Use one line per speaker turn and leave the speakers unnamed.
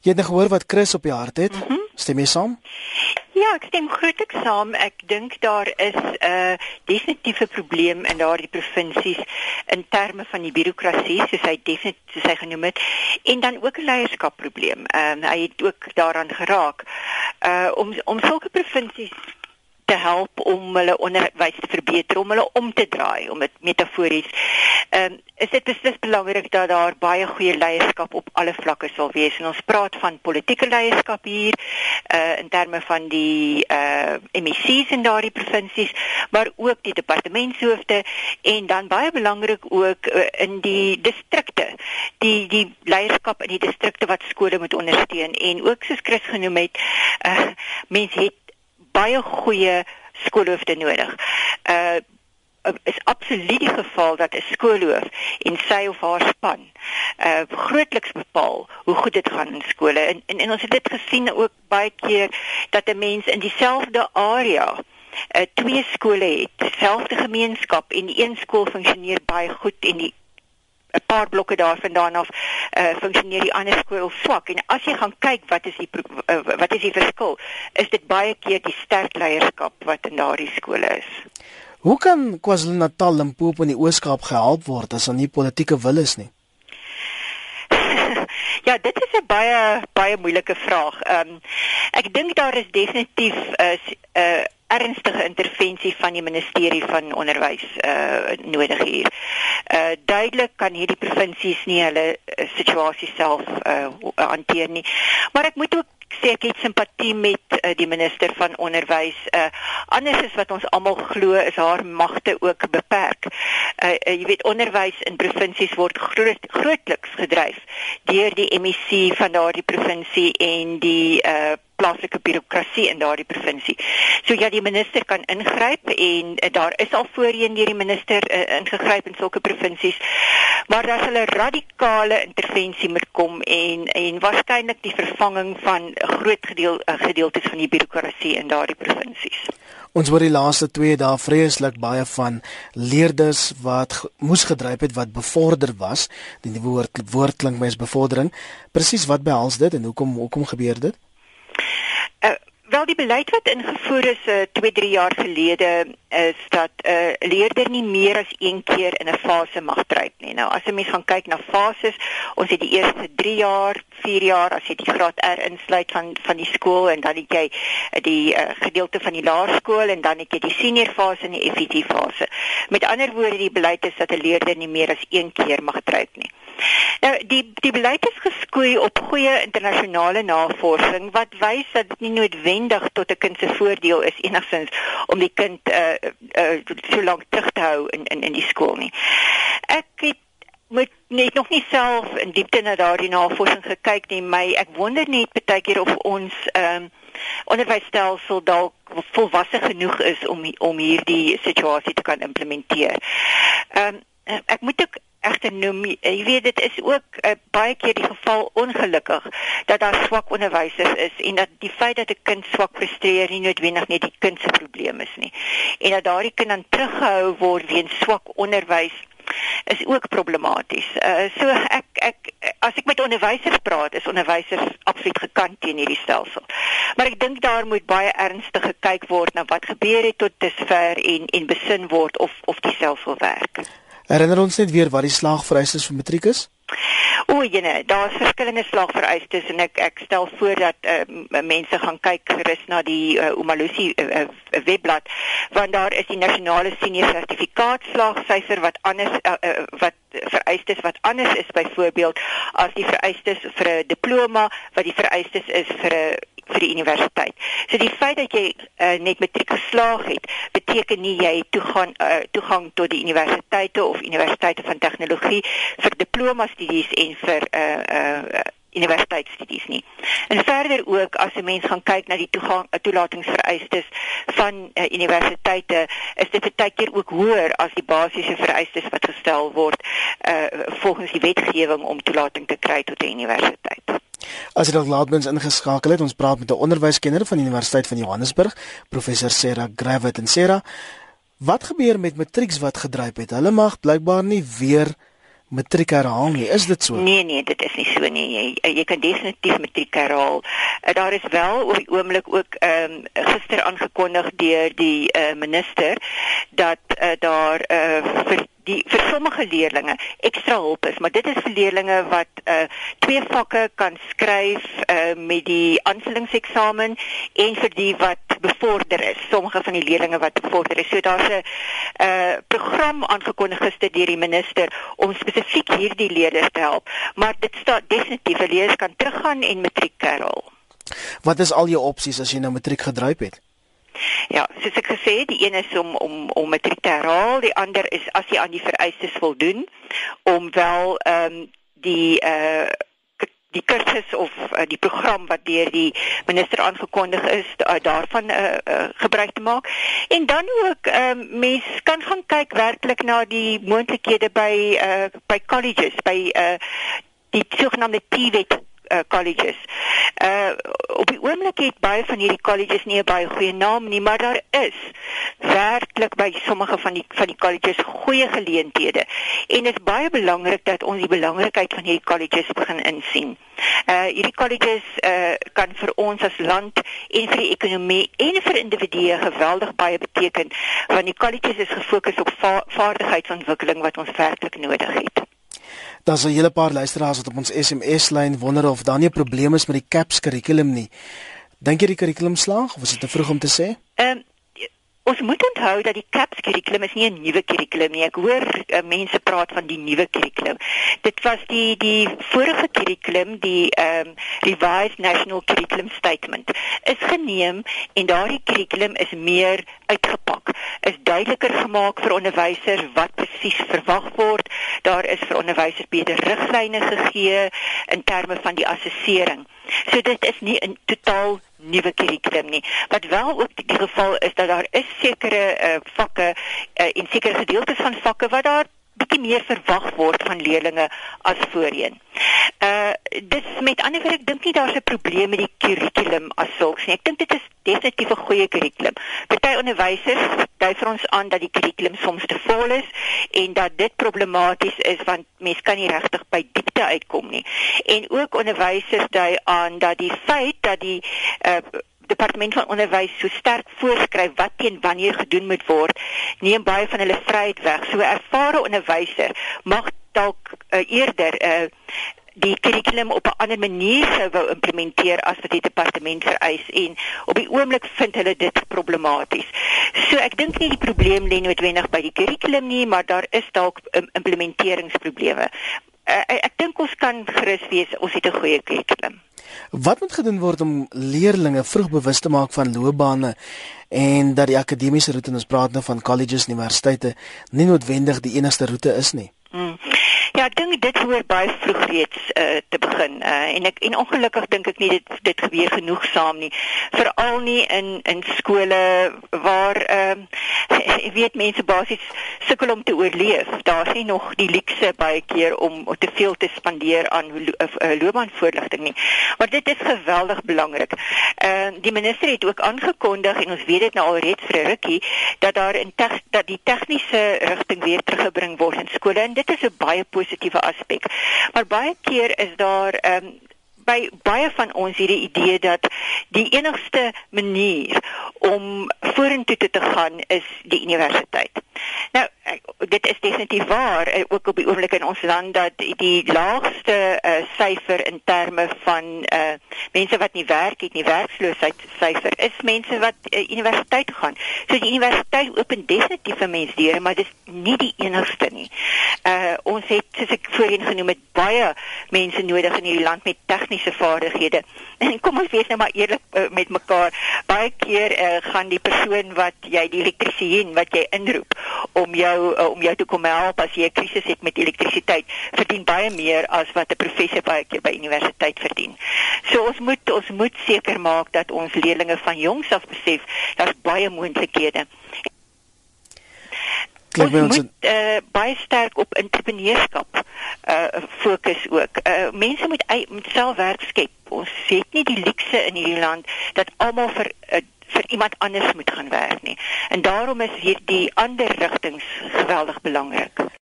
Jy het net gehoor wat Chris op die hart het. Mm -hmm. Stem jy saam?
Ja, ek stem grootliks saam. Ek dink daar is 'n uh, definitiewe probleem in daardie provinsies in terme van die birokrasie, soos hy definitief soos hy genoem het, en dan ook 'n leierskapprobleem. Ehm uh, hy het ook daaraan geraak. Uh om om sulke provinsies te help om hulle onderwys te verbeter, om hulle om te draai, om dit metafories. Ehm um, is dit beslis belangrik dat daar baie goeie leierskap op alle vlakke sal wees. En ons praat van politieke leierskap hier uh in terme van die uh MEC's in daardie provinsies, maar ook die departementshoofde en dan baie belangrik ook uh, in die distrikte. Die die leierskap in die distrikte wat skole moet ondersteun en ook soos Chris genoem het, uh mense het baie goeie skoolhoofde nodig. Uh is absoluut die geval dat 'n skoolhoof en sy of haar span uh grootliks bepaal hoe goed dit gaan in skole. En, en en ons het dit gesien ook baie keer dat 'n mens in dieselfde area uh twee skole het, dieselfde gemeenskap en die een skool funksioneer baie goed en die 'n paar blokke daarvandaan af uh funksioneer die ander skool swak en as jy gaan kyk wat is die uh, wat is die verskil is dit baie keer die sterk leierskap wat in daardie skole is.
Hoe kan KwaZulu-Natal en Limpopo in die Oos-Kaap gehelp word as daar nie politieke wil is nie?
ja, dit is 'n baie baie moeilike vraag. Ehm um, ek dink daar is definitief 'n uh, 'n uh, ernstige intervensie van die ministerie van onderwys uh nodig hier. Uh duidelik kan hierdie provinsies nie hulle uh, situasie self uh hanteer nie. Maar ek moet ook sê ek het simpatie met uh, die minister van onderwys. Uh anders is wat ons almal glo is haar magte ook beperk. Uh, uh jy weet onderwys in provinsies word groot grootliks gedryf deur die MEC van daardie provinsie en die uh plaaslike birokrasie in daardie provinsie. So ja, die minister kan ingryp en uh, daar is al voorheen deur die minister uh, ingegryp in sulke provinsies. Maar daar sal 'n radikale intervensie moet kom en en waarskynlik die vervanging van groot gedeel uh, gedeeltes van die birokrasie in daardie provinsies.
Ons hoor die laaste 2 dae vreeslik baie van leerders wat moes gedryf het wat bevorder was. Die woord woord klink my as bevordering. Presies wat behels dit en hoekom hoekom gebeur dit?
Wel die beleid wat ingevoer is 2, uh, 3 jaar gelede is dat 'n uh, leerder nie meer as een keer in 'n fase mag dryf nie. Nou as 'n mens gaan kyk na fases, ons het die eerste 3 jaar, 4 jaar as jy die graad R insluit van van die skool en dan het jy die uh, gedeelte van die laerskool en dan het jy die senior fase en die FET fase. Met ander woorde die beleid is dat 'n leerder nie meer as een keer mag dryf nie. Nou die die beleid is geskoei op goeie internasionale navorsing wat wys dat dit nie noodwendig tot 'n kind se voordeel is enigsins om die kind uh, uh so lank terug te hou in in in die skool nie. Ek het moet net nog nie self in diepte na daardie navorsing gekyk nie, my ek wonder net baie keer of ons ehm um, onderwysstelsel dalk volwasse genoeg is om om hierdie situasie te kan implementeer. Ehm um, ek moet ook egter noem jy weet dit is ook uh, baie keer die geval ongelukkig dat daar swak onderwysers is en dat die feit dat 'n kind swak presteer nie noodwendig net die kind se probleem is nie en dat daardie kind dan teruggehou word weens swak onderwys is ook problematies. Uh so ek ek as ek met onderwysers praat, is onderwysers absoluut gekant teen hierdie stelsel. Maar ek dink daar moet baie ernstig gekyk word na wat gebeur het tot dusver en en besin word of of die stelsel werk.
Herinner ons net weer wat die slagvereistes vir matriek is?
O, jene, daar's verskillende slagvereistes en ek ek stel voor dat uh, mense gaan kyk gerus na die uh, Umalusi uh, uh, webblad want daar is die nasionale senior sertifikaat slagsyfer wat anders uh, uh, wat vereistes wat anders is byvoorbeeld as die vereistes vir 'n diploma wat die vereistes is vir 'n vir die universiteit. So die feit dat jy uh, net matriek geslaag het, beteken nie jy toegang uh, toegang tot die universiteite of universiteite van tegnologie vir diploma studies en vir uh, eh, uh, universiteitsstudies nie. En verder ook as 'n mens gaan kyk na die toegang toelatingsvereistes van uh, universiteite, is dit baie keer ook hoër as die basiese vereistes wat gestel word uh volgens die wetgewing om toelating te kry tot 'n universiteit.
As jy dalk laatmens ingeskakel het, ons praat met 'n onderwyskenner van die Universiteit van Johannesburg, professor Sarah Gravett en Sarah, wat gebeur met matrieks wat gedryf het? Hulle mag blykbaar nie weer matriek herhaal nie. Is dit so?
Nee nee, dit is nie so nie. Jy jy kan definitief matriek herhaal. Uh, daar is wel op die oomblik ook ehm um, gister aangekondig deur die uh, minister dat uh, daar uh, vir die vir sommige leerders ekstra hulp is, maar dit is vir leerders wat uh twee vakke kan skryf uh met die aanvullingseksamen en vir die wat bevorder is. Sommige van die leerders wat bevorder is. So daar's 'n uh program aangekondig gister deur die minister om spesifiek hierdie leerders te help, maar dit staan definitief leerders kan teruggaan en matriek herhaal.
Wat is al jou opsies as jy nou matriek gedryf het?
Ja, soos ek gesê het, die een is om om om matriek te herhaal, die ander is as jy aan die vereistes voldoen om wel ehm um, die uh die kursus of uh, die program wat deur die minister aangekondig is uh, daarvan uh, uh, gebruik te maak. En dan ook um, mens kan gaan kyk werklik na die moontlikhede by uh by colleges, by uh die sogenaamde TVET uh, colleges. Uh op die oomblik het baie van hierdie colleges nie 'n baie goeie naam nie, maar daar is werklik by sommige van die van die colleges goeie geleenthede. En dit is baie belangrik dat ons die belangrikheid van hierdie colleges begin insien. Uh hierdie colleges uh kan vir ons as land en vir die ekonomie en vir individue geweldig baie beteken want die colleges is gefokus op va vaardigheidsontwikkeling wat ons werklik nodig het.
Daar's 'n hele paar luisteraars wat op ons SMS-lyn wonder of daar nie 'n probleem is met die CAPS kurrikulum nie. Dink jy die kurrikulum slaag of is dit te vroeg om te sê?
Ehm um, Ons moet onthou dat die CAPS kurrikulum is nie 'n nuwe kurrikulum nie. Ek hoor uh, mense praat van die nuwe kurrikulum. Dit was die die vorige kurrikulum, die ehm um, Revised National Curriculum Statement, is geneem en daardie kurrikulum is meer uitgepak. Is duideliker gemaak vir onderwysers wat presies verwag word. Daar is vir onderwysers beter riglyne gegee in terme van die assessering. So dit is nie 'n totaal nuwe kurrikulum nie. Wat wel ook die geval is dat daar is sekere uh, vakke uh, en sekere gedeeltes van vakke wat daar bietjie meer verwag word van leerders as voorheen. Uh dis met ander woorde ek dink nie daar's 'n probleem met die kurrikulum as sulks nie. Ek dink dit is definitief 'n goeie kurrikulum. Party onderwysers dui vir ons aan dat die kurrikulum soms te vol is en dat dit problematies is want mense kan nie regtig by diepte uitkom nie. En ook onderwysers dui aan dat die feit dat die uh departement van onderwys so sterk voorskryf wat teen wanneer gedoen moet word, neem baie van hulle vryheid weg. So ervare onderwyser mag dalk uh, eerder uh, die kurrikulum op 'n ander manier sou wou implementeer as wat die departement vereis en op die oomblik vind hulle dit problematies. So ek dink nie die probleem lê noodwendig by die kurrikulum nie, maar daar is dalk um, implementeringsprobleme. Uh, ek dink ons kan gerus wees ons het 'n goeie kurrikulum.
Wat moet gedoen word om leerders vroeg bewus te maak van loopbane en dat die akademiese roete, ons praat nou van colleges en universiteite, nie noodwendig die enigste roete is nie?
Hmm. Ja, ek dink dit hoor baie vroeg reeds uh, te begin. Uh, en ek en ongelukkig dink ek nie dit dit gebeur genoegsaam nie. Veral nie in in skole waar ehm uh, weet mense basies sukkel om te oorleef. Daar's nie nog die luukse baie keer om te veel te spandeer aan uh, loopbaanvoorligting nie. Maar dit is geweldig belangrik. Ehm uh, die minister het ook aangekondig en ons weet dit nou al reeds vir rukkie dat daar in dat die tegniese rigting weer teruggebring word in skole en dit is 'n baie positiewe aspek. Maar baie keer is daar ehm um, by baie van ons hierdie idee dat die enigste manier om vorentoe te gaan is die universiteit. Nou dit is definitief waar eh, ook op die oomblik in ons land dat die laagste uh, syfer in terme van uh, mense wat nie werk het nie werkloosheid syfer is mense wat uh, universiteit gaan. So die universiteit open definitief vir mense deure, maar dis nie die enigste nie. Uh ons het soos ek voorheen genoem het baie mense nodig in hierdie land met tegniese vaardighede. En kom ons wees nou maar eerlik uh, met mekaar. Baie keer uh, gaan die persoon wat jy die elektriesien wat jy inroep om jou uh, om jou te kom help as jy 'n krisis het met elektrisiteit, verdien baie meer as wat 'n professor baie keer by universiteit verdien. So ons moet ons moet seker maak dat ons leerders van jongs af besef daar's baie moontlikhede. Ons moet uh, baie sterk op entrepreneurskap uh fokus ook. Uh mense moet moet self werk skep. Ons het nie die luukse in hierdie land dat almal vir uh, vir iemand anders moet gaan werk nie. En daarom is hierdie ander rigtings geweldig belangrik.